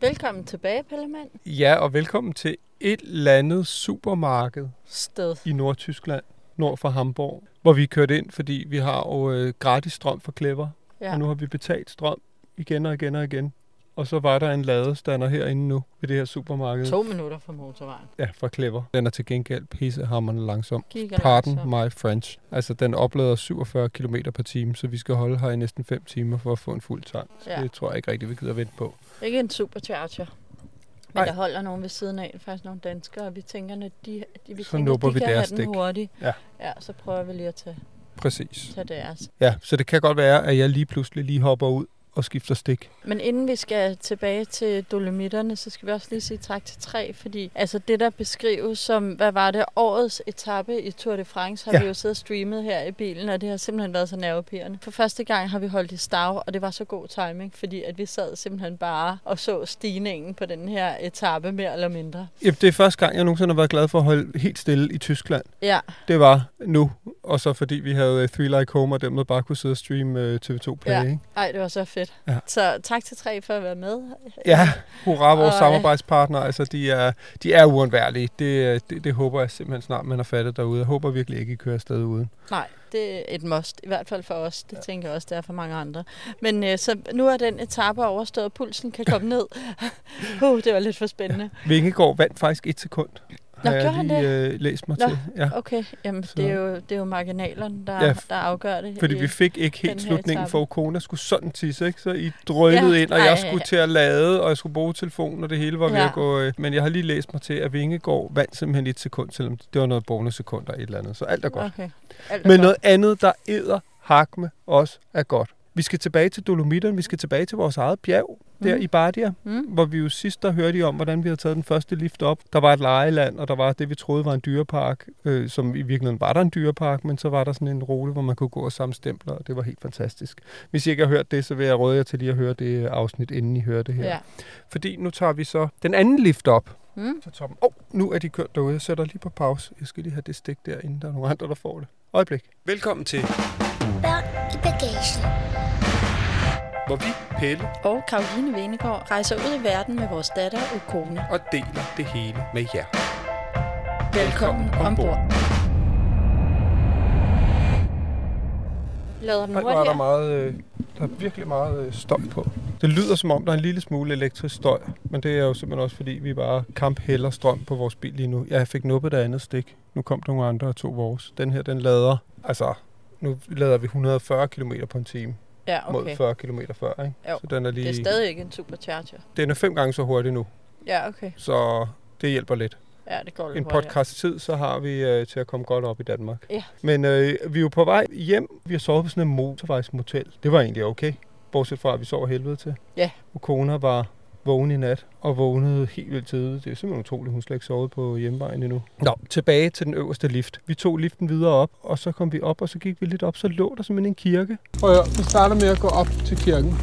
Velkommen tilbage, Pellemand. Ja, og velkommen til et eller andet supermarked Sted. i Nordtyskland, nord for Hamburg, hvor vi kørte ind, fordi vi har jo øh, gratis strøm for Clever, Ja. og nu har vi betalt strøm igen og igen og igen. Og så var der en ladestander herinde nu ved det her supermarked. To minutter fra motorvejen. Ja, fra Clever. Den er til gengæld pissehammerende langsom. Giga Pardon langsom. my French. Altså, den oplader 47 km per time, så vi skal holde her i næsten 5 timer for at få en fuld tank. Ja. det tror jeg ikke rigtig, vi gider vente på. Ikke en supercharger. Men Nej. der holder nogen ved siden af, faktisk nogle danskere, og vi tænker, når de, de, vi Så tænker, de vi kan have den hurtigt. Ja. ja, så prøver vi lige at tage, Præcis. tage deres. Ja, så det kan godt være, at jeg lige pludselig lige hopper ud og skifter stik. Men inden vi skal tilbage til Dolomitterne, så skal vi også lige sige tak til tre, fordi altså det, der beskrives som, hvad var det, årets etape i Tour de France, har Ja. ja. vi jo siddet og streamet her i bilen, og det har simpelthen været så nervepirrende. For første gang har vi holdt i stav, og det var så god timing, fordi at vi sad simpelthen bare og så stigningen på den her etape mere eller mindre. Jamen, det er første gang, jeg nogensinde har været glad for at holde helt stille i Tyskland. Ja, Det var nu, og så fordi vi havde uh, Three Like Home, og dermed bare kunne sidde og streame uh, TV2 Play. Ja. Ikke? ej, det var så fedt. Ja. Så tak til tre for at være med. Ja, hurra, vores Og, øh, samarbejdspartnere, altså de er, de er uundværlige. Det, øh, det, det håber jeg simpelthen snart, man har fattet derude. Jeg håber virkelig ikke, I kører afsted uden. Nej, det er et must, i hvert fald for os. Det ja. tænker jeg også, det er for mange andre. Men øh, så nu er den etape overstået, og pulsen kan komme ned. uh, det var lidt for spændende. Vingegaard vandt faktisk et sekund. Nå, har jeg gjorde han lige øh, læst mig Nå, til. Ja. Okay, jamen Så- det er, jo, det er jo marginalerne, der, Ja, der afgør det. Fordi i- vi fik ikke helt slutningen, for Okona skulle sådan tisse, ikke? Så I drønede Ja, ind, og ej, jeg skulle ej. til at lade, og jeg skulle bruge telefonen, og det hele var ved Ja. at gå... øh, Men jeg har lige læst mig til, at Vingegaard vandt simpelthen et sekund, selvom det var noget bonussekunder et eller andet. Så alt er godt. Okay. Alt er Men godt. noget andet, der æder hak med os, er godt. Vi skal tilbage til Dolomitterne, vi skal tilbage til vores eget bjerg, der Mhm. i Bardia, Mm. hvor vi jo sidst der hørte I om, hvordan vi havde taget den første lift op. Der var et lejeland, og der var det, vi troede var en dyrepark, øh, som i virkeligheden var der en dyrepark, men så var der sådan en rute, hvor man kunne gå og samle stempler, og det var helt fantastisk. Hvis I ikke har hørt det, så vil jeg råde jer til lige at høre det afsnit, inden I hører det her. Ja. Fordi nu tager vi så den anden lift op Mm. til toppen. Åh, oh, nu er de kørt derude. Jeg sætter lige på pause. Jeg skal lige have det stik der, inden der er nogen andre, der får det. Øjeblik. Velkommen til, hvor vi, Pelle, Og Karoline Venegård rejser ud i verden med vores datter Ukona. og deler det hele med jer. Velkommen ombord. Lader den er der hurtigt? meget, øh, der er virkelig meget øh, støj på. Det lyder som om, der er en lille smule elektrisk støj, men det er jo simpelthen også, fordi vi bare kamphælder strøm på vores bil lige nu. Jeg fik nuppet det andet stik. Nu kom der nogle andre og tog vores. Den her, den lader, altså, nu lader vi 140 km på en time Ja, mod okay. 40 km før, ikke? Jo, Så den er lige... Det er stadig ikke en supercharger. Den er fem gange så hurtig nu, Ja, okay. så det hjælper lidt. Ja, det går lidt En podcast tid, så har vi øh, til at komme godt op i Danmark. Ja. Men øh, vi er jo på vej hjem. Vi har sovet på sådan en motorvejsmotel. Det var egentlig okay. Bortset fra, at vi sov helvede til. Ja. Og kona var vågen i nat og vågnede helt vildt tidligt. Det er simpelthen utroligt, hun slet ikke sovet på hjemvejen endnu. Nå, tilbage til den øverste lift. Vi tog liften videre op, og så kom vi op, og så gik vi lidt op. Så lå der simpelthen en kirke. Prøv at vi starter med at gå op til kirken.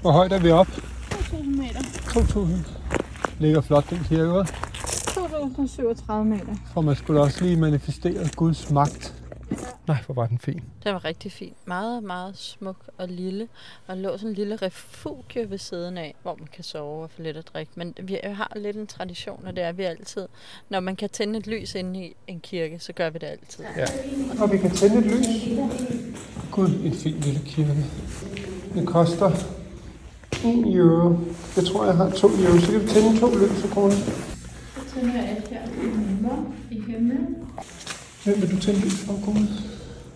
Hvor højt er vi op? 2.000 meter. 2.000. Ligger flot, den kirke, hva'? 2.037 meter. For man skulle også lige manifestere Guds magt. Nej, hvor var den fin. Den var rigtig fin. Meget, meget smuk og lille. Og lå sådan en lille refugie ved siden af, hvor man kan sove og få lidt at drikke. Men vi har lidt en tradition, og det er vi altid. Når man kan tænde et lys inde i en kirke, så gør vi det altid. Ja. Og vi kan tænde et lys. Gud, en fin lille kirke. Det koster 1 euro. Jeg tror, jeg har 2 euro, så kan vi tænde to lys for kroner. Så tænder jeg et her i i himlen. Hvem vil du lys for, kone?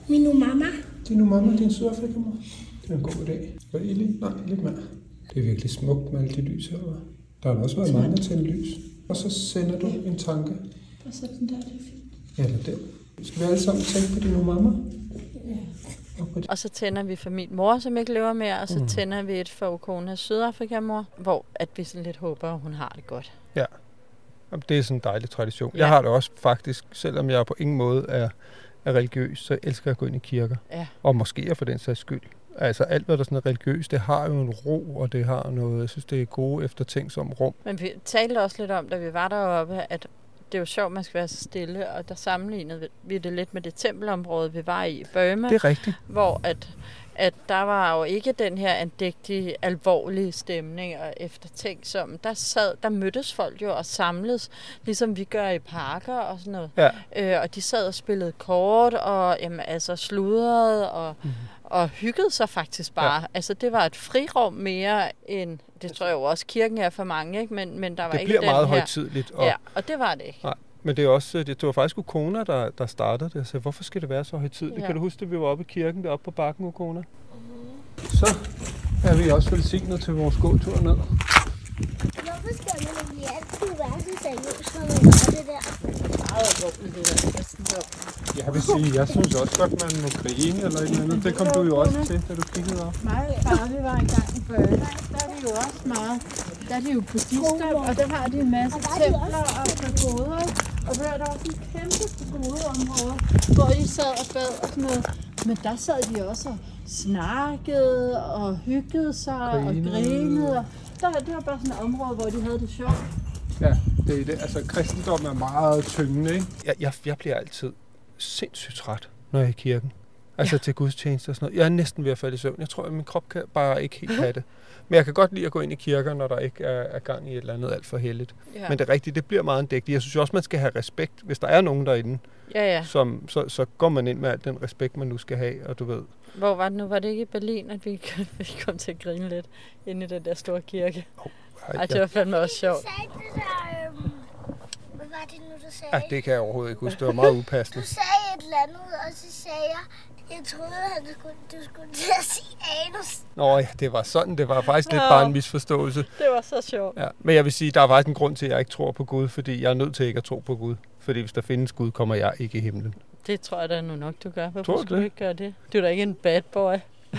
Min mamma. Det er nu mamma, din Sydafrika-mor. Det er en god idé. Hvad er I lige? Nej, lidt mere. Det er virkelig smukt med alle de lys her. Der har også været mange at tænde lys. Og så sender du en tanke. Og så den der, det er fint. Eller der. Skal vi alle sammen tænke på din mamma? Ja. Og så tænder vi for min mor, som ikke lever mere, og så Mm. tænder vi et for Okonas Sydafrika-mor, hvor at vi sådan lidt håber, at hun har det godt. Jamen, Det er sådan en dejlig tradition. Ja. Jeg har det også faktisk, selvom jeg på ingen måde er, er religiøs, så elsker jeg at gå ind i kirker. Ja. Og måske for den sags skyld. Altså alt, hvad der sådan er religiøst, det har jo en ro, og det har noget, jeg synes, det er gode eftertænksom rum. Men vi talte også lidt om, da vi var deroppe, at det er jo sjovt, man skal være så stille, og der sammenlignede vi det lidt med det tempelområde, vi var i i Burma, Det er rigtigt. hvor at, at der var jo ikke den her andægtige, alvorlige stemning og eftertænksom. Der, sad, der mødtes folk jo og samledes, ligesom vi gør i parker og sådan noget. Ja. Øh, og de sad og spillede kort og jamen, altså sludrede og, mm. og hyggede sig faktisk bare. Ja. Altså det var et frirum mere end, det tror jeg jo også kirken er for mange, ikke? Men, men der var Det ikke bliver den meget her. højtidligt. Og, Ja, og det var det ikke. Nej, men det er også, det, det var faktisk Ukona, der, der startede det. Jeg sagde, hvorfor skal det være så højtidligt? Ja. Kan du huske, at vi var oppe i kirken deroppe på bakken, Ukona? Så er vi også velsignet til vores gåtur ned. Hvorfor skal man egentlig altid være så seriøs, når man gør det der? Meget. Jeg vil sige, jeg synes også godt, man må grine eller et eller andet. Det kom du jo også til, da du kiggede op. Mig og far, vi var engang i Burma, der er de jo også meget, der er de jo buddhister, og der har de en masse er templer og pagoder, og der er der også en kæmpe pagodeområde, hvor de sad og bad og sådan noget. Men der sad de også og snakkede og hyggede sig Grinede. og grinede. Og der, det var bare sådan et område, hvor de havde det sjovt. Ja, det er det. Altså, kristendom er meget tyngende, ikke? Jeg, jeg, jeg bliver altid sindssygt træt, når jeg er i kirken. Altså ja. til gudstjeneste og sådan noget. Jeg er næsten ved at falde i søvn. Jeg tror, at min krop kan bare ikke helt have det. Men jeg kan godt lide at gå ind i kirker, når der ikke er, er gang i et eller andet alt for heldigt. Ja, Men det er rigtigt, det bliver meget dægtigt. Jeg synes også, man skal have respekt. Hvis der er nogen derinde, ja. ja. som, så, så går man ind med al den respekt, man nu skal have, og du ved. Hvor var det nu? Var det ikke i Berlin, at vi, vi kom til at grine lidt inde i den der store kirke? Ej, det var fandme også sjovt. Du sagde det der, øhm, hvad var det nu, du sagde? Ja, det kan jeg overhovedet ikke huske. Det var meget upassende. Du sagde et eller andet, og så sagde jeg, jeg troede, at du skulle, du skulle til at sige anus. Nå ja, det var sådan. Det var faktisk lidt Nå. bare en misforståelse. Det var så sjovt. Ja, men jeg vil sige, der er faktisk en grund til, at jeg ikke tror på Gud, fordi jeg er nødt til ikke at tro på Gud. Fordi hvis der findes Gud, kommer jeg ikke i himlen. Det tror jeg da nu nok, du gør. Hvorfor Tror du skulle det? du ikke gøre det? Du er da ikke en bad boy.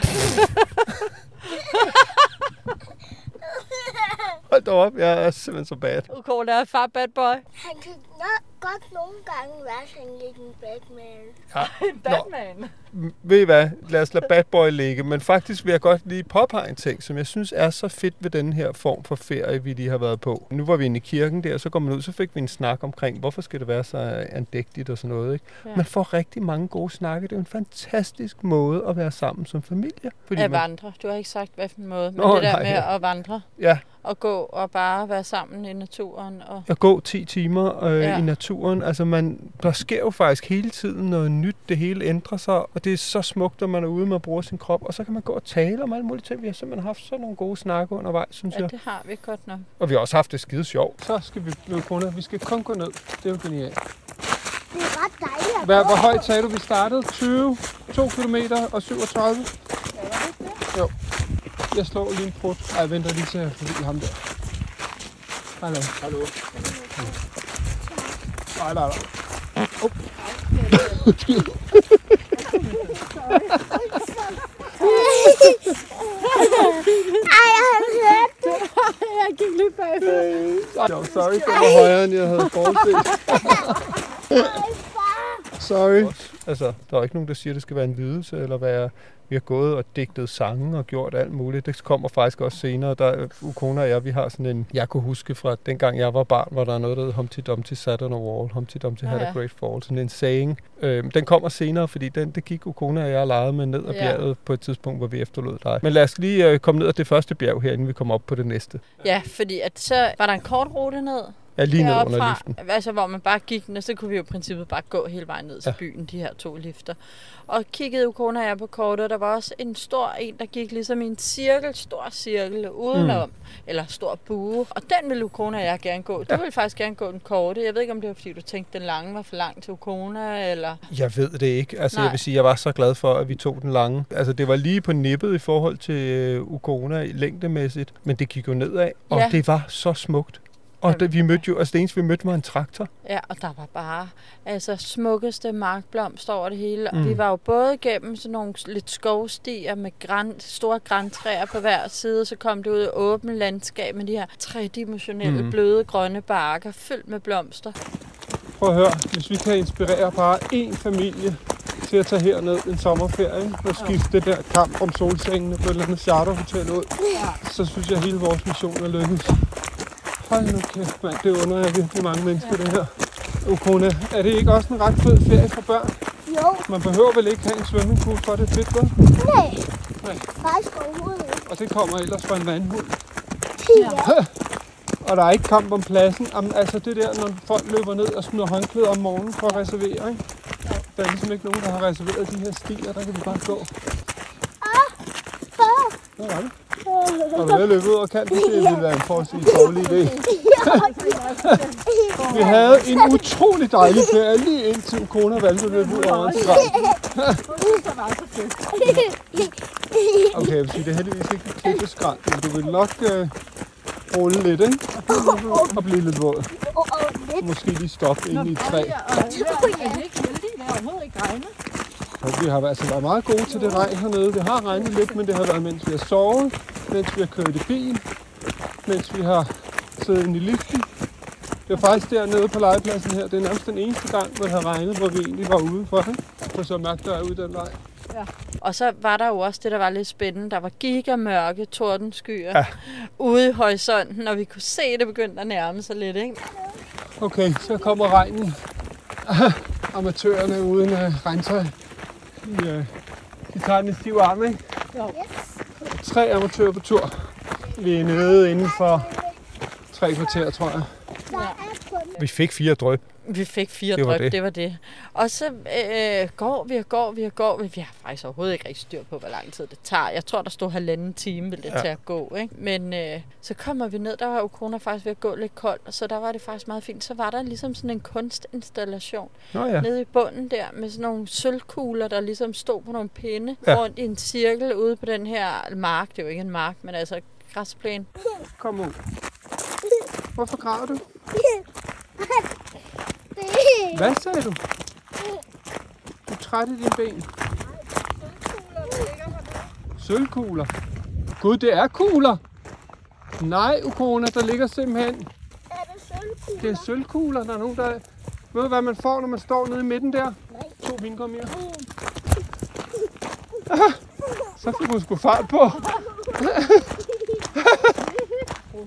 Hold da op, jeg er simpelthen så bad. Okay, der er far bad boy. Han kan nok godt nogle gange være sådan lidt en Batman. Ja. En Batman. M- Ved I hvad? Lad os lade bad boy ligge. Men faktisk vil jeg godt lige påpege en ting, som jeg synes er så fedt ved den her form for ferie, vi lige har været på. Nu var vi inde i kirken der, så kom man ud, så fik vi en snak omkring, hvorfor skal det være så andægtigt og sådan noget. Ikke? Ja. Man får rigtig mange gode snakke. Det er en fantastisk måde at være sammen som familie. Fordi At man, vandre. Du har ikke sagt, hvad for en måde. Men Nå, det der nej, med ja. at vandre ja, og gå og bare være sammen i naturen. Og... at gå 10 timer øh, ja. Ja. i naturen. Altså man, der sker jo faktisk hele tiden noget nyt. Det hele ændrer sig, og det er så smukt, at man er ude med at bruge sin krop. Og så kan man gå og tale om alle mulige ting. Vi har simpelthen haft sådan nogle gode snakke undervejs, synes Ja, jeg. det har vi godt nok. Og vi har også haft det skide sjovt. Så skal vi blive kunder. Vi skal kun gå ned. Det er jo genialt. Det er ret dejligt at Hvad, hvor højt sagde du, vi startede? 20, 2 km og 37? Ja, var det? Jo. Jeg slår lige en prut. Ej, jeg venter lige til at forbi ham der. Hallo. Hallo. Nej, nej, nej. Oh. Ej, jeg har hørt det. Jeg gik lige bagved. Jo, sorry, det var højere, end jeg havde forudset. Ej, far. Sorry. Altså, der er ikke nogen, der siger, at det skal være en lidelse, eller være... Vi har gået og digtet sange og gjort alt muligt. Det kommer faktisk også senere. Der, Ukona og jeg, vi har sådan en... Jeg kunne huske fra dengang jeg var barn, hvor der er noget, der hedder Humpty Dumpty sat on a wall. Humpty Dumpty had a ja. great fall. Sådan en saying. Øhm, den kommer senere, fordi den, det gik Ukona og jeg legede med ned ad Ja. bjerget på et tidspunkt, hvor vi efterlod dig. Men lad os lige øh, komme ned ad det første bjerg her, inden vi kommer op på det næste. Ja, fordi at så var der en kort rute ned. Ja, lige ned under liften. Altså, hvor man bare gik ned, så kunne vi jo i princippet bare gå hele vejen ned til Ja. byen, de her to lifter. Og kiggede Ukona og jeg på kortet, og der var også en stor en, der gik ligesom i en cirkel, stor cirkel udenom, mm. eller stor bue. Og den ville Ukona og jeg gerne gå. Du Ja. ville faktisk gerne gå den korte. Jeg ved ikke, om det var, fordi du tænkte, den lange var for lang til Ukona, eller... Jeg ved det ikke. Altså, Nej. jeg vil sige, jeg var så glad for, at vi tog den lange. Altså, det var lige på nippet i forhold til øh, Ukona længdemæssigt, men det gik jo nedad, og Ja. det var så smukt. Og det, vi mødte jo, altså det eneste vi mødte var en traktor. Ja, og der var bare altså smukkeste markblomster over det hele. Og vi var jo både igennem sådan nogle lidt skovstier med gran, store græntræer på hver side, så kom det ud i åbent landskab med de her tredimensionelle, mm. bløde, grønne barker, fyldt med blomster. Prøv at høre, hvis vi kan inspirere bare én familie til at tage herned en sommerferie og skifte det der kamp om solsengene på et eller andet charterhotel ud, så synes jeg, at hele vores mission er lykkedes. Hold nu kæft, mand. Det under jeg virkelig mange mennesker, det her. Ukona, er det ikke også en ret fed ferie for børn? Jo, Man behøver vel ikke have en swimmingpool for det er fedt, vel? nej. Nej. Faktisk overhovedet ikke. Og det kommer ellers fra en vandhund. Ja. Og der er ikke kamp om pladsen. Jamen, altså det der, når folk løber ned og smider håndklæder om morgenen for at reservere, ikke? Der er ligesom ikke nogen, der har reserveret de her stier. Der kan vi bare gå. Hvad var det? Og ved at løbe ud over kanten, det ville være en forholdsvis dårlig idé. Vi havde en utrolig dejlig ferie, lige indtil kone valgte at løbe ud over en strand. Okay, jeg vil sige, det er heldigvis ikke et klippeskrald, men du vil nok øh, rulle lidt, ikke? Og blive lidt våd. Måske lige stoppe inde i et træ. Og vi har altså været meget gode til det regn hernede. Det har regnet lidt, men det har været, mens vi har sovet, mens vi har kørt i bil, mens vi har siddet inde i liften. Det var faktisk dernede på legepladsen her. Det er nærmest den eneste gang, hvor det har regnet, hvor vi egentlig var ude for det. For så mærke, der er ude den vej. Og så var der jo også det, der var lidt spændende. Der var gigamørke tordenskyer ja. Ja. ude i horisonten, og vi kunne se, at det begyndte at nærme sig lidt. Ikke? Okay, så kommer regnen. Amatørerne uden uh, regntøj. De, uh, de tager den i stiv arm, ikke? Yes. Tre amatører på tur. Vi er nede inden for tre kvarter, tror jeg. Kun Vi fik fire drøb. Vi fik fire Det dryp, det. det var det. Og så øh, går vi og går vi og går vi. Vi har faktisk overhovedet ikke rigtig styr på, hvor lang tid det tager. Jeg tror, der stod halvanden time, vil det ja. Til at gå. Ikke? Men øh, så kommer vi ned, der var jo corona faktisk ved at gå lidt koldt, så der var det faktisk meget fint. Så var der ligesom sådan en kunstinstallation Nå ja. nede i bunden der, med sådan nogle sølvkugler, der ligesom stod på nogle pinde ja. rundt i en cirkel ude på den her mark. Det er jo ikke en mark, men altså græsplæne. Kom ud. Hvorfor græder du? Hvad sagde du? Du er træt i dine ben. Sølvkugler. Gud, det er kugler. Nej, Ukona, der ligger simpelthen... Er det sølvkugler? Det er sølvkugler. Der er nogen, der... Ved du, hvad man får, når man står nede i midten der? Nej. To vingummier. Ah, Så fik hun sgu fart på.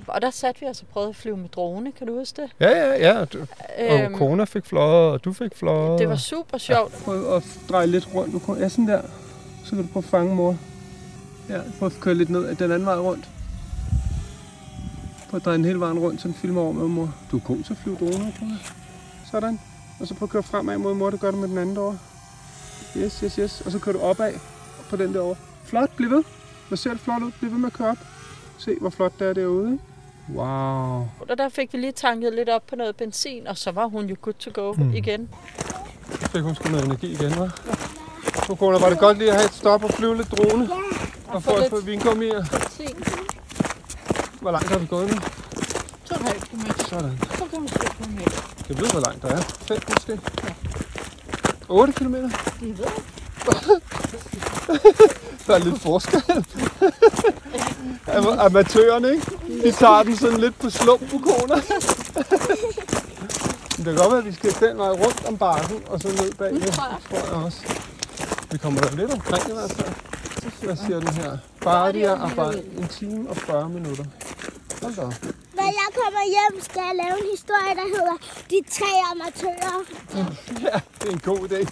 Og der satte vi altså prøvede at flyve med drone, kan du huske det? Ja, ja, ja. Du, og Kona fik fløjet, og du fik fløjet. det var super sjovt. Prøv at dreje lidt rundt. Du kan, ja, sådan der. Så kan du prøve at fange mor. Ja, prøv at køre lidt ned den anden vej rundt. Prøv at dreje den hele vejen rundt, så den filmer over med mor. Du er god til at flyve droner, tror jeg. Sådan. Og så prøv at køre fremad mod mor. Det gør du med den anden derovre. Yes, yes, yes. Og så kører du opad på den derovre. Flot, bliv ved. Hvor ser det flot ud. Bliv ved med at køre op. Se, hvor flot det er derude, ikke? Wow. Og der fik vi lige tanket lidt op på noget benzin, og så var hun jo good to go mm. igen. Så fik hun sgu noget energi igen, hva'? Så Kona, var det godt lige at have et stop og flyve lidt drone? Og få få et vingummier. Benzin. Hvor langt har vi gået nu? 2,5 km. Sådan. 2,7 km. Jeg ved, hvor langt der er. 5 måske? 8 km? Det ved Der er lidt forskel. Am- Amatørerne, ikke? De tager den sådan lidt på slump på koner. Men det kan godt være, at vi skal den vej rundt om bakken og så ned bagved. Det tror jeg også. Vi kommer der lidt omkring i hvert fald. Hvad siger den her? Bardia og bare en time og 40 minutter. Hold da op. Når jeg kommer hjem, skal jeg lave en historie, der hedder De tre amatører. Ja, det er en god idé.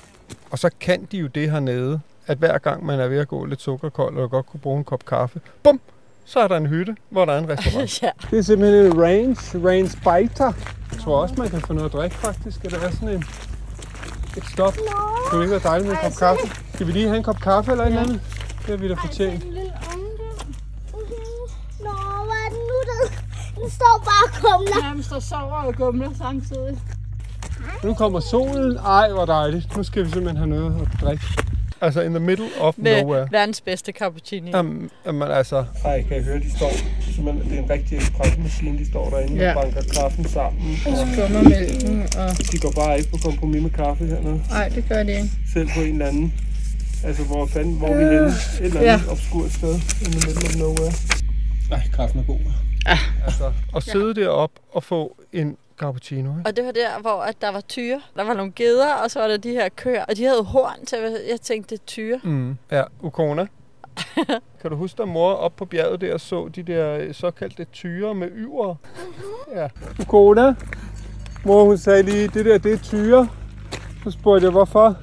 Og så kan de jo det hernede, at hver gang man er ved at gå lidt sukkerkold, og godt kunne bruge en kop kaffe, bum, så er der en hytte, hvor der er en restaurant. Ja. det er simpelthen en range, range biter. Jeg tror også, man kan få noget at drikke faktisk. Eller er sådan en, et stop. Det kunne ikke være dejligt med en kop kaffe. Skal vi lige have en kop kaffe eller et eller andet? Det har vi da fortjent. En lille ungdom. Nå, hvor er den? Den står bare og kumler. Nærmest og sover og gumler samtidig. Nu kommer solen. Ej, hvor dejligt. Nu skal vi simpelthen have noget at drikke. Altså in the middle of Med nowhere. verdens bedste cappuccino. Jamen, jamen altså... Ej, kan jeg høre, de står... Simpelthen, det er en rigtig espresso-maskine, de står derinde Ja. og banker kaffen sammen. Og Skummer mælken, og... de går bare ikke på kompromis med kaffe hernede. Nej, det gør det ikke. Selv på en eller anden... Altså, hvor fanden, hvor er vi henne? Et eller andet ja. obskurt sted. In the middle of nowhere. Ej, kaffen er god. Ah. Altså, at sidde deroppe og få en cappuccino, ikke? Og det var der, hvor at der var tyre. Der var nogle geder, og så var der de her køer. Og de havde horn til, jeg tænkte, det er tyre. Mm. Ja, Ukona. kan du huske, da mor op på bjerget der så de der såkaldte tyre med yver? Ja. Ukona, mor hun sagde lige, det der, det er tyre. Så spurgte jeg, hvorfor?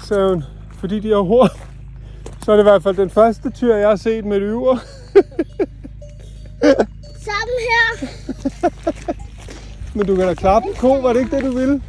Så sagde hun, fordi de har horn. Så er det i hvert fald den første tyr, jeg har set med et yver. Sammen her. Men du kan da klappe en ko, var det ikke det, du ville?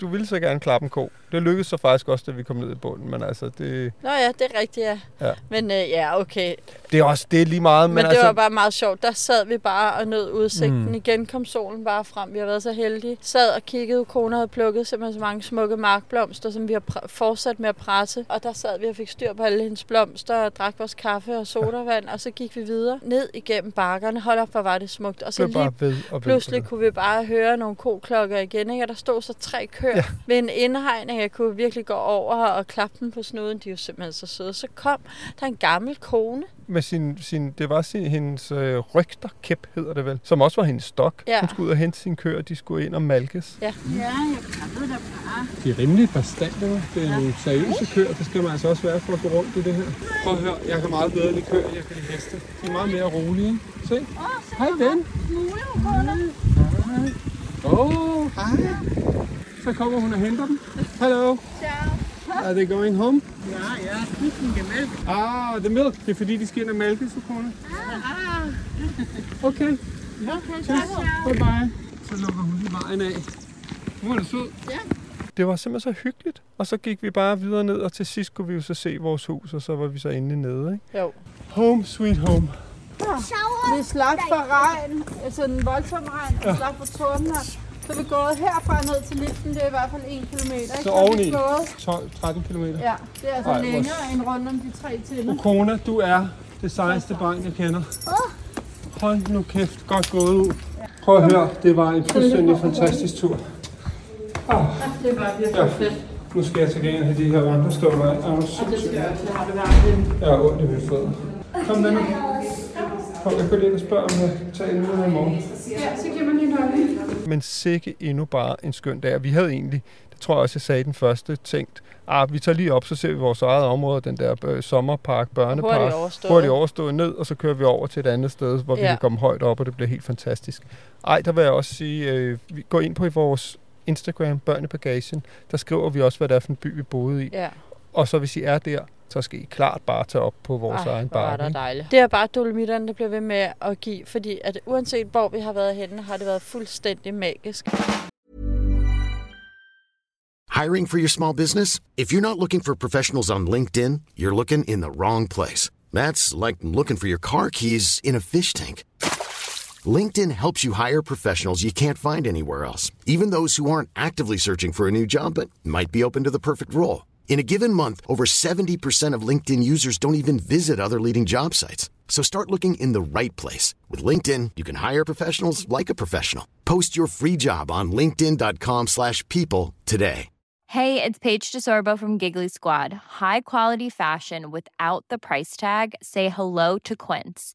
Du ville så gerne klappe en ko. Det lykkedes så faktisk også, da vi kom ned i bunden, men altså, det, Nå ja, det er rigtigt, ja. Ja. Men øh, ja, okay. det er også det er lige meget. Men, Men, det altså, var bare meget sjovt. Der sad vi bare og nød udsigten. Mm. Igen kom solen bare frem. Vi har været så heldige. Sad og kiggede. Kone havde plukket simpelthen så mange smukke markblomster, som vi har fortsat med at presse. Og der sad vi og fik styr på alle hendes blomster og drak vores kaffe og sodavand. Og så gik vi videre ned igennem bakkerne. Hold op, hvor var det smukt. Og så lige ved og ved. pludselig ved. kunne vi bare høre nogle koklokker igen. Ikke? Og der stod så tre køer ja. ved en indhegning. Jeg kunne virkelig gå over og klappe dem på snuden. De er jo simpelthen så søde. Så kom der en gammel kone. Med sin, sin, det var sin, hendes øh, rygterkæp, hedder det vel, som også var hendes stok. Ja. Hun skulle ud og hente sin køer, og de skulle ind og malkes. Ja. Ja, jeg klappede dig bare. De er rimelig bestandte, hva'? Det er nogle seriøse køer, det skal man altså også være for at gå rundt i det her. Prøv at høre, jeg kan meget bedre lide køer, jeg kan lide heste. De er meget mere rolige? Se. Hej ven. Åh, oh, hej. Så kommer hun og henter dem. Hello. Ciao. Are they going home? Ja, ja. mælk. Ah, the milk. Det er fordi, de skal ind og mælke, så kone. Okay. Okay, Cheers. Bye bye. Så lukker hun lige vejen af. Nu er det sød. Ja. Det var simpelthen så hyggeligt. Og så gik vi bare videre ned, og til sidst kunne vi jo så se vores hus, og så var vi så endelig nede. Ikke? Jo. Home sweet home. Shower. Vi slap for regn, altså en voldsom regn, og slap for torden Så er vi gået herfra ned til liften, det er i hvert fald 1 km. Ikke? Så er oveni? gået, 12-13 km. ja, det er altså Ej, Ej, hvor- længere end rundt om de tre tinder. Ukona, du er det sejeste barn, jeg kender. Hold nu kæft, godt gået ud. Prøv at høre, det var en fuldstændig fantastisk tur. Ah, Det var virkelig Ja. fedt. nu skal jeg til gengæld have de her vandrestøvler af. Er? Jeg har det været hjemme. Jeg har ondt i mit fødder. Kom med nu. Kom, jeg går lige ind og spørger, om jeg kan tage en i morgen. Ja, så giver man lige nøglen. Men sikke endnu bare en skøn dag. Vi havde egentlig, det tror jeg også, jeg sagde den første, tænkt, ah, vi tager lige op, så ser vi vores eget område, den der øh, sommerpark, børnepark. Hurtigt overstået. Hurtigt overstået ned, og så kører vi over til et andet sted, hvor vi Ja. kan komme højt op, og det bliver helt fantastisk. Ej, der vil jeg også sige, øh, vi går ind på i vores Instagram, Børn i Bagagen, der skriver vi også, hvad det er for en by, vi boede i. Ja, Og så hvis I er der, så skal I klart bare tage op på vores Ej, egen bakke. ikke? dejligt. Det er bare dolomitterne, der bliver ved med at give, fordi at uanset hvor vi har været henne, har det været fuldstændig magisk. Hiring for your small business? If you're not looking for professionals on LinkedIn, you're looking in the wrong place. That's like looking for your car keys in a fish tank. LinkedIn helps you hire professionals you can't find anywhere else, even those who aren't actively searching for a new job but might be open to the perfect role. In a given month, over 70% of LinkedIn users don't even visit other leading job sites. So start looking in the right place. With LinkedIn, you can hire professionals like a professional. Post your free job on linkedin.com/people slash people today. Hey, it's Paige DeSorbo from Giggly Squad. High quality fashion without the price tag. Say hello to Quince.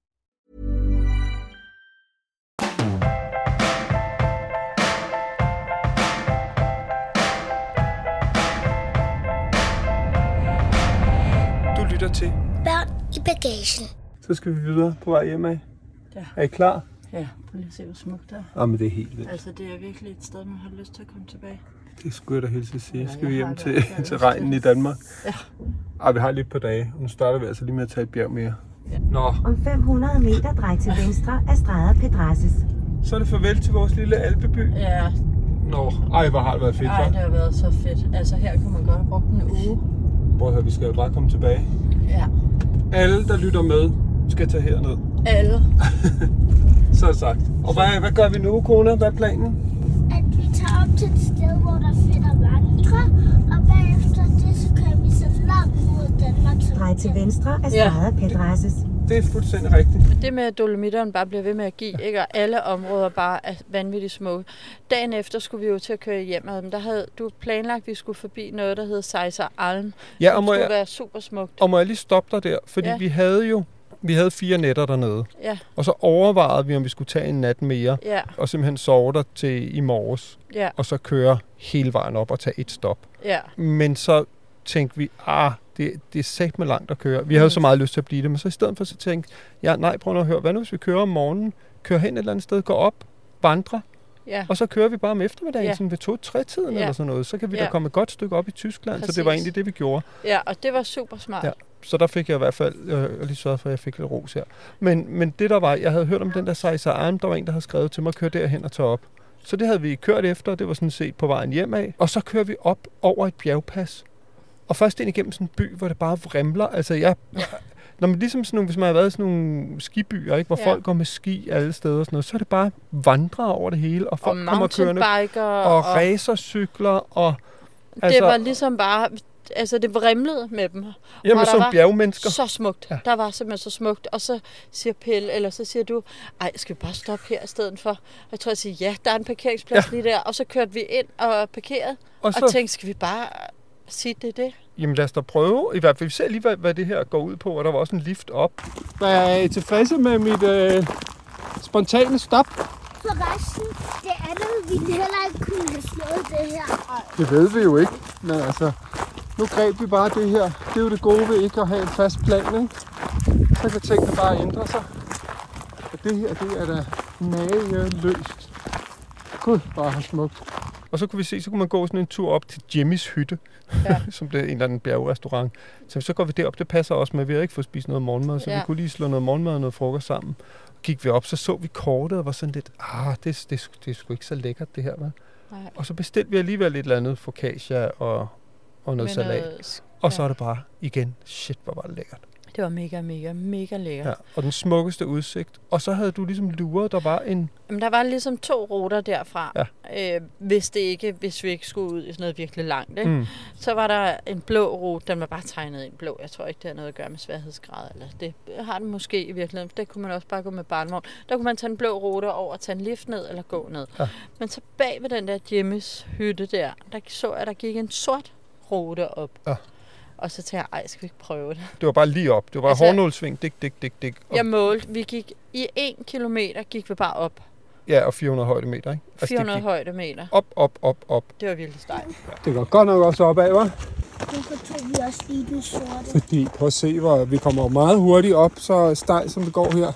Lytter til. Børn i bagagen. Så skal vi videre på vej hjem af. Ja. Er I klar? Ja, prøv lige at se, hvor smukt det er. Ja, men det er helt vildt. Altså, det er virkelig et sted, man har lyst til at komme tilbage. Det skulle jeg da helst at sige. Skal vi hjem til, til regnen i Danmark? Ja. Ej, vi har lidt på dage, og nu starter vi altså lige med at tage et bjerg mere. Nå, Om 500 meter drej til venstre af Strada Pedrasses. så er det farvel til vores lille alpeby. Ja, Nå, ej, hvor har det været fedt, ej, det har været så fedt. Altså her kunne man godt have brugt en uge. Prøv at høre, vi skal jo bare komme tilbage. Ja, Alle, der lytter med, skal tage herned. alle. Så sagt. Og hvad, hvad gør vi nu, kone? Hvad er planen? At vi tager op til et sted, hvor der er at vandre, og bagefter det, så kører vi så langt mod Danmark Drej til venstre af Ja. Strada Pedrasses. Det er fuldstændig rigtigt. Det med, at dolomitterne bare bliver ved med at give, ikke? og alle områder bare er vanvittigt smukke. Dagen efter skulle vi jo til at køre hjem, men der havde du planlagt, at vi skulle forbi noget, der hed Sejser Alm. Ja, og må, skulle jeg, være super smukt. og må jeg lige stoppe dig der? Fordi Ja. vi havde jo vi havde fire nætter dernede. Ja, Og så overvejede vi, om vi skulle tage en nat mere. ja, Og simpelthen sove der til i morges. ja, Og så køre hele vejen op og tage et stop. ja. Men så tænkte vi, ah, det, det er sæt med langt at køre. Vi havde Mm. så meget lyst til at blive det, men så i stedet for så tænkte jeg, nej, prøv nu at høre, hvad nu hvis vi kører om morgenen, kører hen et eller andet sted, går op, vandrer, ja. og så kører vi bare om eftermiddagen, Ja. sådan ved to-tre-tiden Ja. eller sådan noget. Så kan vi Ja. da komme et godt stykke op i Tyskland, så det var Præcis. egentlig det, vi gjorde. Ja, og det var super smart. Ja. Så der fik jeg i hvert fald øh, lige sørget for, at jeg fik lidt ros her. Men, men det der var, jeg havde hørt om den der Sejser Arm, der var en, der havde skrevet til mig at køre derhen og tage op. Så det havde vi kørt efter, og det var sådan set på vejen hjem af. Og så kører vi op over et bjergpas. Og først ind igennem sådan en by, hvor det bare vrimler. Altså jeg... Når man ligesom sådan nogle, hvis man har været i sådan nogle skibyer, ikke, hvor Ja. ja. folk går med ski alle steder og sådan noget, så er det bare vandre over det hele, og Og folk kommer kørende, og, og racercykler, og det altså- var ligesom bare... Altså, det vrimlede med dem. jamen, Og som bjergmennesker. Så smukt. Ja. Ja. Der var simpelthen så smukt. Og så siger Pelle, eller så siger du, ej, skal vi bare stoppe her i stedet for? Og jeg tror, jeg siger, ja, der er en parkeringsplads ja. lige der. Og så kørte vi ind og parkerede. Og Og, så, og tænkte, skal vi bare sige det er det? Jamen lad os da prøve. I hvert fald, vi ser lige, hvad, hvad det her går ud på, og der var også en lift op. Hvad er I tilfredse med mit øh, spontane stop? Forresten, det andet ville heller ikke kunne have slået det her. Det ved vi jo ikke, men altså, nu greb vi bare det her. Det er jo det gode ved ikke at have en fast plan, ikke? Så kan tingene bare ændre sig. Og det her, det er da mageløst. Gud, bare har smukt. Og så kunne vi se, så kunne man gå sådan en tur op til Jimmys hytte, Ja. som det er en eller anden bjergrestaurant. Så så går vi derop, det passer også med, vi har ikke fået spist noget morgenmad, så Ja. vi kunne lige slå noget morgenmad og noget frokost sammen. Gik vi op, så så vi kortet og var sådan lidt, ah, det, det, det er sgu ikke så lækkert det her, hva'? Nej. Og så bestilte vi alligevel et eller andet focaccia og, og noget Men, salat. øh, s- Og så ja. er det bare igen, shit, hvor var det lækkert. Det var mega, mega, mega lækkert. Ja. Og den smukkeste udsigt. Og så havde du ligesom luret, der var en... Jamen, der var ligesom to ruter derfra. Ja. Øh, hvis, det ikke, hvis vi ikke skulle ud i sådan noget virkelig langt. Ikke? Mm. Så var der en blå rute, den var bare tegnet ind blå. Jeg tror ikke, det har noget at gøre med sværhedsgrad. Eller det har den måske i virkeligheden. Der kunne man også bare gå med barnvogn. Der kunne man tage en blå rute over, tage en lift ned eller gå ned. Ja. Men så bag ved den der Jimmys hytte der, der så jeg, der gik en sort rute op. Ja. Og så tænkte jeg, ej, skal vi ikke prøve det? Det var bare lige op. Det var altså, Altså- hårnålsving, dik, dik, dik, dik. Og, Jeg målte, vi gik i en kilometer, gik vi bare op. Ja, og 400 højdemeter, ikke? Altså, 400 det gik højdemeter. op, op, op, op. Det var virkelig stejlt. Det går godt nok også opad, hva'? Hvorfor tog vi også lige den sorte? Fordi, prøv at se, hvor vi kommer meget hurtigt op, så stejl som det går her.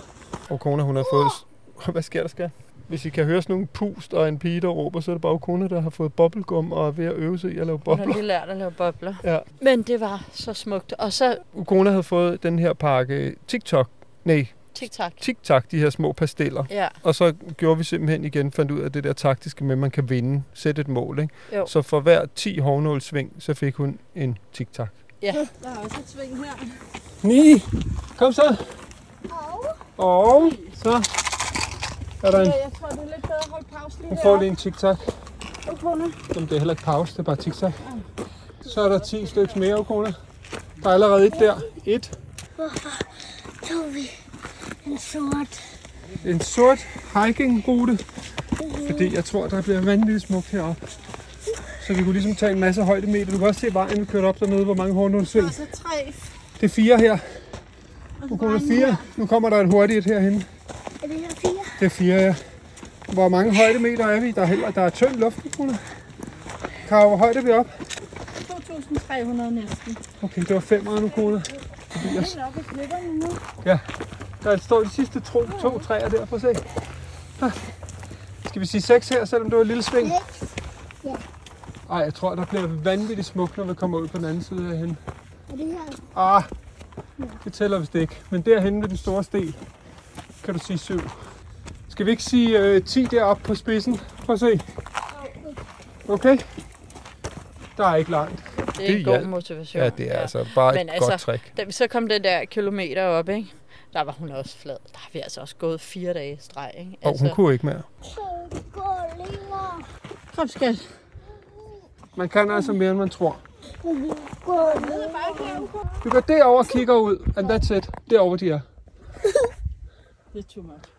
Og kone, hun har fået... Hvad sker der, skal? Hvis I kan høre sådan nogle pust og en pige, der råber, så er det bare kone, der har fået bubblegum og er ved at øve sig i at lave Hun har bobler. lige lært at lave bobler. Ja. Men det var så smukt. Og så Kone havde fået den her pakke TikTok. Nej, TikTok. TikTok, de her små pasteller. Ja, Og så gjorde vi simpelthen igen, fandt ud af det der taktiske med, at man kan vinde, sætte et mål. Ikke? Jo. Så for hver 10 hårnålsving, så fik hun en TikTok. ja. Der er også et sving her. 9. Kom så. Og Og så er der en... Jeg tror, det er lidt bedre at holde pause lige Hun får lige en TikTok. Okona. Jamen, det er heller ikke pause, det er bare TikTok. Så er der 10 stykker mere, Okona. Der er allerede et der. Et. tog vi en sort. En sort hiking-rute. Fordi jeg tror, der bliver vanvittigt smukt heroppe. Så vi kunne ligesom tage en masse højdemeter. Du kan også se vejen, vi kørte op dernede, hvor mange hårnålsving. Så tre. Det er fire her. Okona fire. Nu kommer der et hurtigt herhen. Det er fire, ja. Hvor mange højdemeter er vi? Der er, heller, der er tynd luft, Okona. Karo, hvor højt er vi op? 2.300 næsten. Okay, det var fem nu, Kona. Fordi jeg Det nok i klipperne nu. Ja, der står de sidste to, to træer der, prøv at se. Skal vi sige seks her, selvom det var et lille sving? Ja. Ej, jeg tror, der bliver vanvittigt smukt, når vi kommer ud på den anden side af hende. Er det her? Ah, det tæller vist ikke. Men derhenne ved den store sten, kan du sige 7. Skal vi ikke sige øh, 10 deroppe på spidsen? Prøv at se. Okay? Der er ikke langt. Det er en god motivation. Ja, det er altså bare Men et altså, godt trick. Da vi så kom den der kilometer op, ikke? der var hun også flad. Der har vi altså også gået fire dage i streg. Ikke? Og hun kunne ikke mere. Kom, skat. Man kan altså mere, end man tror. Vi går derover og kigger ud, and that's it. Derovre de er. Det er too much.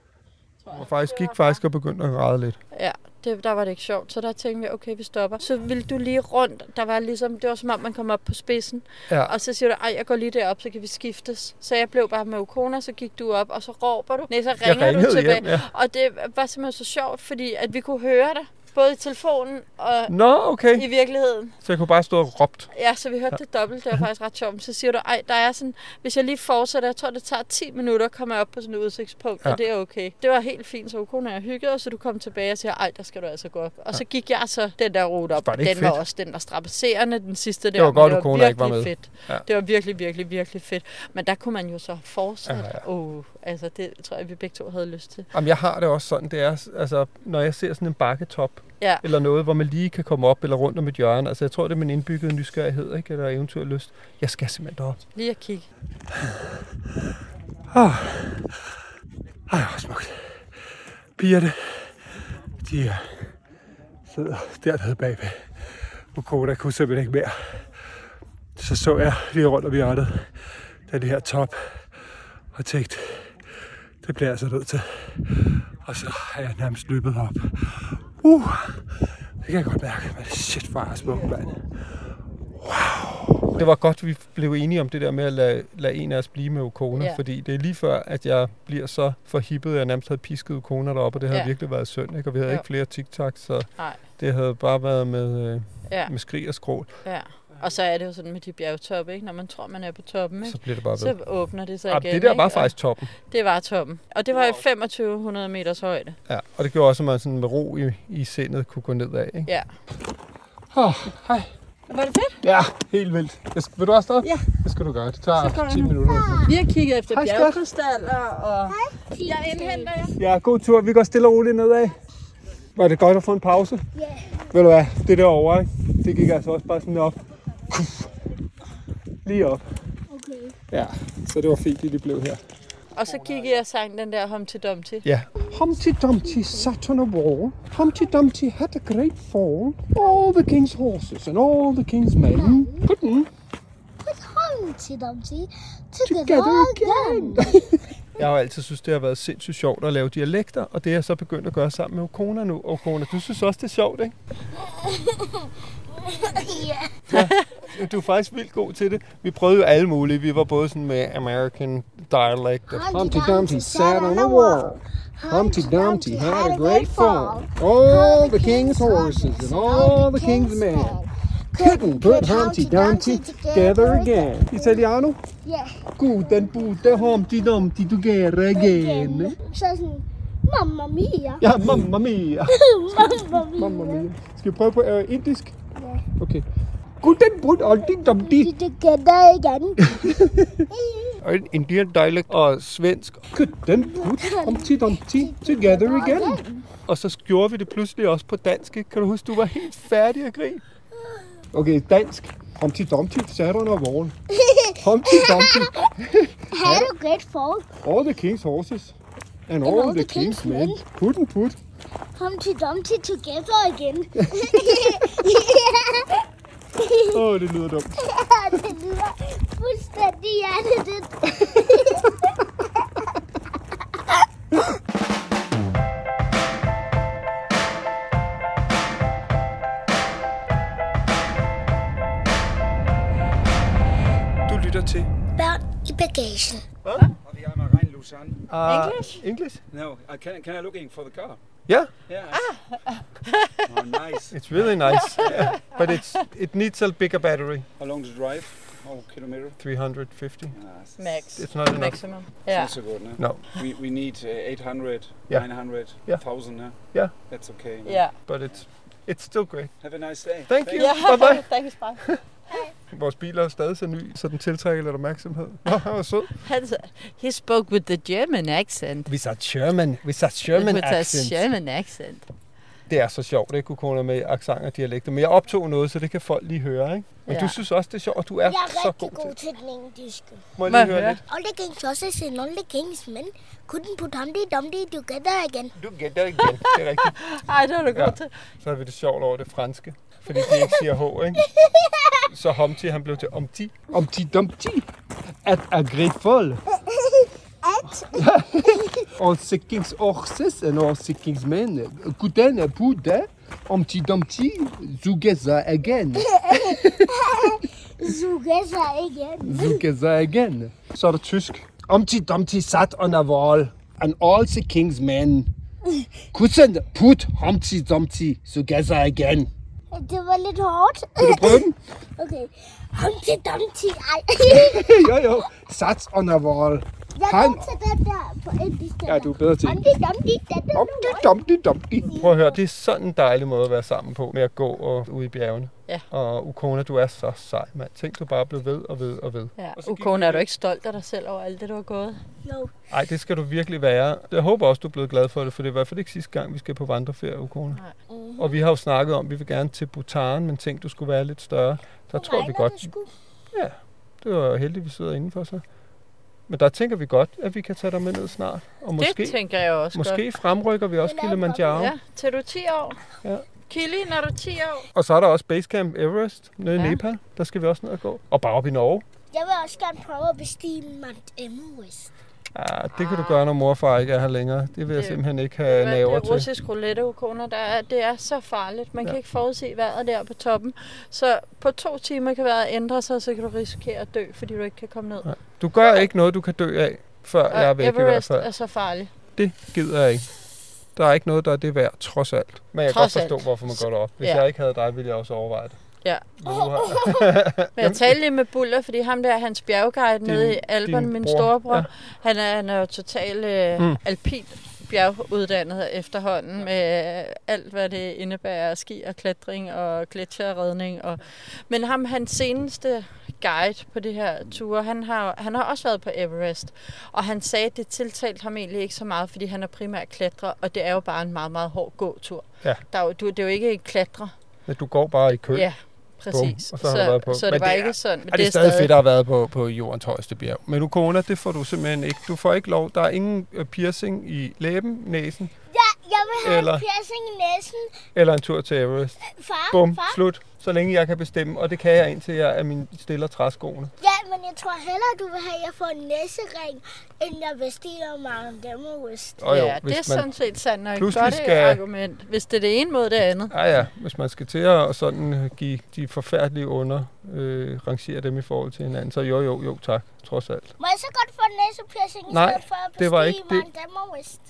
Og faktisk gik faktisk og begyndte at græde lidt. Ja, det, der var det ikke sjovt. Så der tænkte vi, okay, vi stopper. Så ville du lige rundt. Der var ligesom, det var som om, man kom op på spidsen. Ja. Og så siger du, ej, jeg går lige derop, så kan vi skiftes. Så jeg blev bare med Ukona, så gik du op, og så råber du. Nej, så ringer du tilbage. hjem, ja. Og det var simpelthen så sjovt, fordi at vi kunne høre dig. Både i telefonen og Nå, okay. i virkeligheden. Så jeg kunne bare stå og råbt. Ja, så vi hørte det dobbelt. Det var faktisk ret sjovt. Så siger du, ej, der er sådan, hvis jeg lige fortsætter, jeg tror, det tager 10 minutter, kommer jeg op på sådan et udsigtspunkt, ja. Ja. og det er okay. Det var helt fint, så Ukona og jeg hyggede, og så du kom tilbage og siger, ej, der skal du altså gå op. Og så gik jeg så den der rute op, Var og det den ikke var fedt? også, den var strapasserende, den sidste der. var men godt, det Ukona ikke var med. Fedt. Ja. Det var virkelig, virkelig, virkelig fedt. Men der kunne man jo så fortsætte. Ja, Ja, ja. Oh, altså, det tror jeg, vi begge to havde lyst til. Jamen, jeg har det også sådan, det er, altså, når jeg ser sådan en bakketop, Ja. eller noget, hvor man lige kan komme op eller rundt om et hjørne. Altså, jeg tror, det er min indbyggede nysgerrighed, ikke? Eller eventyrlyst. Jeg skal simpelthen derop. Lige at kigge. Ah. Ej, hvor smukt. Pigerne, de er sidder dernede bagved. Ukoda kunne simpelthen ikke mere. Så så jeg lige rundt om hjørnet, den her top, og tænkte, det bliver jeg så nødt til. Og så har jeg nærmest løbet op. Uh, det kan jeg godt mærke, men shit, hvor er jeg smuk, mand. Wow. Det var godt, vi blev enige om det der med at lade, lade en af os blive med Ukona, Ja. fordi det er lige før, at jeg bliver så forhippet, at jeg nærmest havde pisket Ukona deroppe, og det havde Ja. virkelig været synd, ikke? og vi havde Jo. ikke flere TikToks, så Nej. det havde bare været med, øh, Ja, med skrig og skrål. ja. Og så er det jo sådan med de bjergtoppe, ikke? Når man tror, man er på toppen, ikke? Så bliver det bare ved. Så åbner det sig Ah, igen, det der ikke? var Og faktisk toppen. Det var toppen. Og det var i 2500 meters højde. Ja, og det gjorde også, at man sådan med ro i, i sindet kunne gå nedad. Ikke? Ja. Oh, hej. Var det fedt? Ja, helt vildt. Jeg skal, vil du også op? Ja. Det skal du gøre. Det tager Så går jeg 10 nu. minutter. Vi har kigget efter Hej, bjergkrystaller, og jeg indhenter jer. Ja, god tur. Vi går stille og roligt nedad. Var det godt at få en pause? Ja. Ved du hvad, det derovre, ikke? det gik altså også bare sådan op. Lige op. Okay. Ja, så det var fint, at de blev her. Og så kiggede jeg og sang den der Humpty Dumpty. Ja. Humpty Dumpty sat on a wall. Humpty Dumpty had a great fall. All the king's horses and all the king's men couldn't Humpty Dumpty together, together again. again. Jeg har altid synes, det har været sindssygt sjovt at lave dialekter, og det er jeg så begyndt at gøre sammen med Okona nu. Okona, du synes også, det er sjovt, ikke? Ja. Du er faktisk vildt god til det. Vi prøvede jo alle mulige. Vi var både sådan med American dialect. og Humpty Dumpty sat on a wall. Humpty Dumpty had a great fall. All the king's horses and all the king's men couldn't put Humpty Dumpty together again. Italiano? Ja. Guten putte Humpty Dumpty together again. Så sådan, mamma mia. Ja, mamma mia. mamma mia. Mamma mia. Skal vi prøve på uh, indisk? Okay. Guten putte Humpty Dumpty. Together again. og en Indian dialect og svensk. Couldn't put Humpty Dumpty together again. Og så gjorde vi det pludselig også på dansk. Kan du huske, du var helt færdig at grine? Okay, dansk. Humpty Dumpty sat on a wall. Humpty Dumpty, Had a great fall. all the king's horses and all the king's men couldn't put. Humpty Dumpty together again. Åh, oh, det lyder dumt. det lyder fuldstændig hjertet. Du lytter til. Børn i bagagen. I'm a Rhein Lausanne. Uh, English? English? No, I can, can I looking for the car? Yeah, Yeah. oh, nice. it's really nice. Yeah. But it's it needs a bigger battery. How long to drive? Oh, kilometer? 350. Ah, it's- Max. It's not enough. Maximum. it's Ja. so good, no? No, We, we need uh, 800, Yeah. 900, Yeah. 1000, no? Yeah. That's okay. no? Ja. but it's It's still great. Have a nice day. Thank you. Ja, Bye bye. thanks, bye. Vores biler er stadig så ny, så den tiltrækker lidt opmærksomhed. Nå, han var sød. Han, he spoke with the German accent. Vi sagde German. Vi sagde German with a accent. German accent. Det er så sjovt, det kunne kone med accent og dialekter. Men jeg optog noget, så det kan folk lige høre, ikke? Men Ja. du synes også, det er sjovt, og du er, Jeg er så rigtig god, god til til den engelske. Må jeg Må lige jeg høre høre? lidt? All the king's sausages and all the king's men couldn't put Humpty Dumpty together again. Du gætter igen. Det er rigtigt. Ej, det var du Ja. god til. Så har vi det sjovt over det franske. Fordi de ikke siger H, ikke? Så Humpty, han blev til Omti. Omti Dumpty. At agrifol. Og sikkings horses and all sikkings men. Guden er Buddha. Omti Dumpty. Zugeza again. Zugeza igen. Zugeza again. Så er der tysk. Omti Dumpty sat on a wall. And all the king's men. Kussen put Humpty Dumpty together again. Det var lidt hårdt. Vil du prøve den? Okay. Humpty Dumpty. Ej. jo, jo. Sats on a wall. Jeg kom til den der på et bestemt. Ja, du er bedre til. Humpty Dumpty. Den der Dumpty, dumpty, dumpty. Prøv at høre, det er sådan en dejlig måde at være sammen på, med at gå og ude i bjergene. Ja. Og Ukona, du er så sej, mand. Tænk, du bare blev ved og ved og ved. Ja. Og så gik Ukon, vi er du ikke stolt af dig selv over alt det, du har gået? Jo. Ej, det skal du virkelig være. Jeg håber også, du er blevet glad for det, for det er i hvert fald ikke sidste gang, vi skal på vandreferie, Ukona. Mm. Og vi har jo snakket om, at vi vil gerne til Bhutan, men tænkte, du skulle være lidt større. Der tror vi godt, det ja, det var heldigt, vi sidder indenfor så. Men der tænker vi godt, at vi kan tage dig med ned snart. Og måske, det tænker jeg også måske godt. fremrykker vi også Det er Kilimanjaro. Ja, til du er 10 år. Ja. Kili, når du er 10 år. Og så er der også Basecamp Everest nede i Ja. Nepal. Der skal vi også ned og gå. Og bare op i Norge. Jeg vil også gerne prøve at bestige Mount Everest. Ja, det kan du gøre, når mor og far ikke er her længere. Det vil jeg Det- simpelthen ikke have det naver er til. russisk roulette, Ukona, der er, det er så farligt. Man ja. Kan ikke forudse vejret der på toppen. Så på to timer kan vejret ændre sig, så kan du risikere at dø, fordi du ikke kan komme ned. Ja. Du gør ikke noget, du kan dø af, før jeg er Og væk i hvert Everest fald. er så farlig. Det gider jeg ikke. Der er ikke noget, der er det værd, trods alt. Men jeg kan Trods godt forstå, alt. hvorfor man går derop. Hvis Ja. jeg ikke havde dig, ville jeg også overveje det. Ja. Men jeg talte lige med Buller, fordi ham der, hans bjergguide Din- nede i Alperne, min bror. storebror, Ja. han, er, han er jo total øh, Mm. alpin bjerguddannet efterhånden med alt, hvad det indebærer, ski og klatring og gletsjerredning. Og... Men ham, hans seneste guide på det her tur, han har, han har også været på Everest. Og han sagde, at det tiltalte ham egentlig ikke så meget, fordi han er primært klatrer, og det er jo bare en meget, meget hård gåtur. Ja. Der er jo, du, det er jo ikke en klatrer. Men du går bare i kø. Ja, præcis. og så har du været på. så det Men var det er- ikke sådan. Men Og det er stadig fedt at have været på, på jordens højeste bjerg. Men Ukona, det får du simpelthen ikke. Du får ikke lov. Der er ingen øh, piercing i læben, næsen Ja, jeg vil have Eller- en piercing i næsen. eller en tur til Everest. Far, Bum, far. slut. Så længe jeg kan bestemme, og det kan jeg indtil jeg er min stiller træskoene. Ja, men jeg tror hellere, du vil have, at jeg får en næsering, end jeg bestiger Mount Everest. Og jo, ja, det er sådan set sandt, pludselig godt skal- skal... argument, hvis det er det ene mod det andet. Ja, ja. Hvis man skal til at sådan øh, give de forfærdelige under, øh, rangere dem i forhold til hinanden, så jo, jo, jo, tak. Trods alt. Må jeg så godt få en næsepiercing i Nej, stedet for at bestige det var ikke det. Mount Everest?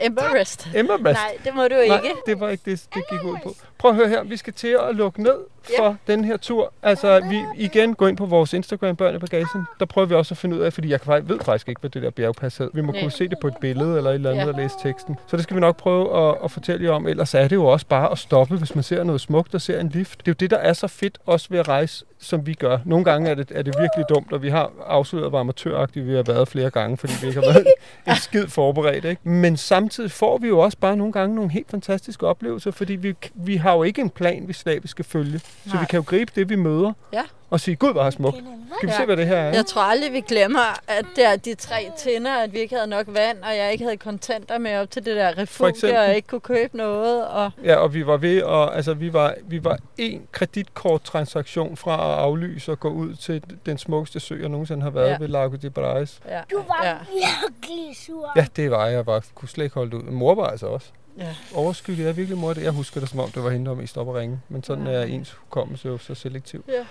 Everest. Everest. Nej, det må du Nej, ikke. det var ikke det, det gik ud på. Prøv at høre her, vi skal til at lukke ned for Ja. den her tur. Altså, vi igen gå ind på vores Instagram, Børn i Bagagen. Der prøver vi også at finde ud af, fordi jeg kan faktisk, ved faktisk ikke, hvad det der bjergpas hed. Vi må Nej. kunne se det på et billede eller et eller andet Ja. og læse teksten. Så det skal vi nok prøve at, at fortælle jer om. Ellers er det jo også bare at stoppe, hvis man ser noget smukt og ser en lift. Det er jo det, der er så fedt også ved at rejse, som vi gør. Nogle gange er det, er det virkelig dumt, og vi har afsløret, hvor amatøragtige vi har været flere gange, fordi vi ikke har været en skid forberedt. Ikke? Men samtidig får vi jo også bare nogle gange nogle helt fantastiske oplevelser, fordi vi, vi har jo ikke en plan, vi slavisk skal følge. Så Nej. vi kan jo gribe det, vi møder, Ja. Og sige, gud, hvor er smukt. Skal vi Ja. se, hvad det her er? Jeg tror aldrig, vi glemmer, at det er de tre tinder, at vi ikke havde nok vand, og jeg ikke havde kontanter med op til det der refugie, og ikke kunne købe noget. Og Ja, og vi var ved, og altså, vi var, vi var en kreditkorttransaktion fra at aflyse og gå ud til den smukkeste sø, jeg nogensinde har været Ja. ja. ved Lago de Brais. ja, Du var ja, virkelig sur. Ja, det var jeg. Jeg var, kunne slet ikke holde ud. Mor var altså også. ja. Overskygget er virkelig mor. Det. Jeg husker det, som om det var hende, der var mest op at ringe. Men sådan er ens hukommelse jo så selektiv. Ja.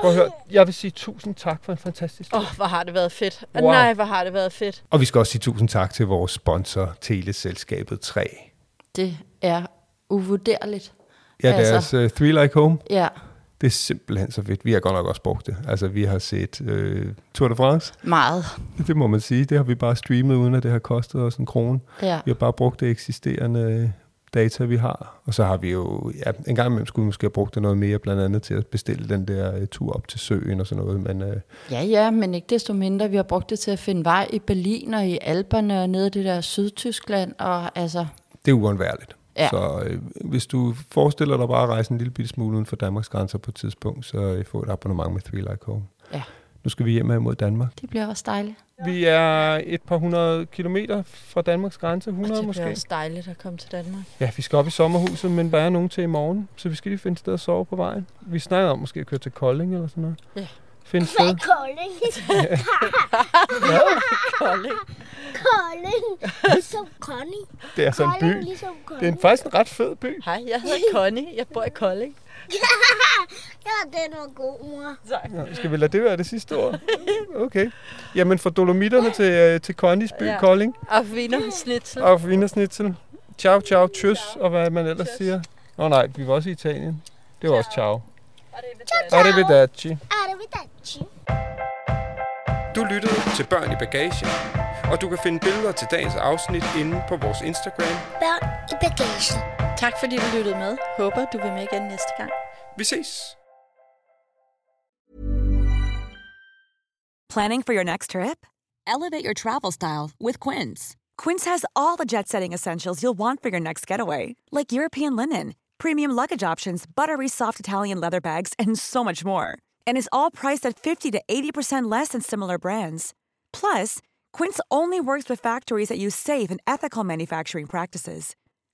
Prøv at høre. Jeg vil sige tusind tak for en fantastisk. Åh, oh, hvor har det været fedt. Wow. Wow. Nej, hvor har det været fedt. Og vi skal også sige tusind tak til vores sponsor, Teleselskabet 3. Det er uvurderligt. Ja, Altså. deres uh, Three Like Home. Ja, Det er simpelthen så fedt. Vi har godt nok også brugt det. Altså, vi har set øh, Tour de France. meget. Det må man sige. Det har vi bare streamet, uden at det har kostet os en krone. Ja. Vi har bare brugt det eksisterende data, vi har. Og så har vi jo, ja, en gang imellem skulle vi måske have brugt det noget mere, blandt andet til at bestille den der uh, tur op til søen og sådan noget. Men uh, Ja, ja, men ikke desto mindre. Vi har brugt det til at finde vej i Berlin og i Alperne og nede i det der Sydtyskland. Og altså, det er uundværligt. Ja. Så øh, hvis du forestiller dig bare at rejse en lille bitte smule uden for Danmarks grænser på et tidspunkt, så øh, få et abonnement med Three Like Home. Ja. Nu skal vi hjem mod Danmark. det bliver også dejligt. Vi er et par hundrede kilometer fra Danmarks grænse, 100 og det måske. bliver også dejligt at komme til Danmark. Ja, vi skal op i sommerhuset, men der er nogen til i morgen, så vi skal lige finde et sted at sove på vejen. Vi snakker om måske at køre til Kolding eller sådan noget. Ja. Hvad sted. er Kolding? Kolding. Kolding. Ligesom Connie. Det er altså en by. ligesom Det er en, faktisk en ret fed by. Hej, jeg hedder Connie. Jeg bor i Kolding. Ja, den var god, mor. Ja, skal vi lade det være det sidste ord? Okay. Jamen fra Dolomitterne til, øh, til Connies by, Ja. Kolding. Og viner snitsel. Og Wienersnitzel. Ciao, ciao, tschüss, og hvad man ellers siger. Åh oh, nej, vi var også i Italien. Det var også ciao. Arrivederci. Arrivederci. Du lyttede til Børn i Bagagen, og du kan finde billeder til dagens afsnit inde på vores Instagram. Børn i bagagen. Tak fordi du lyttede med. Håber du vil med igen næste gang. Vi ses! Planning for your next trip? Elevate your travel style with Quince. Quince has all the jet setting essentials you'll want for your next getaway, like European linen, premium luggage options, buttery soft Italian leather bags, and so much more. And is all priced at 50 to 80% less than similar brands. Plus, Quince only works with factories that use safe and ethical manufacturing practices.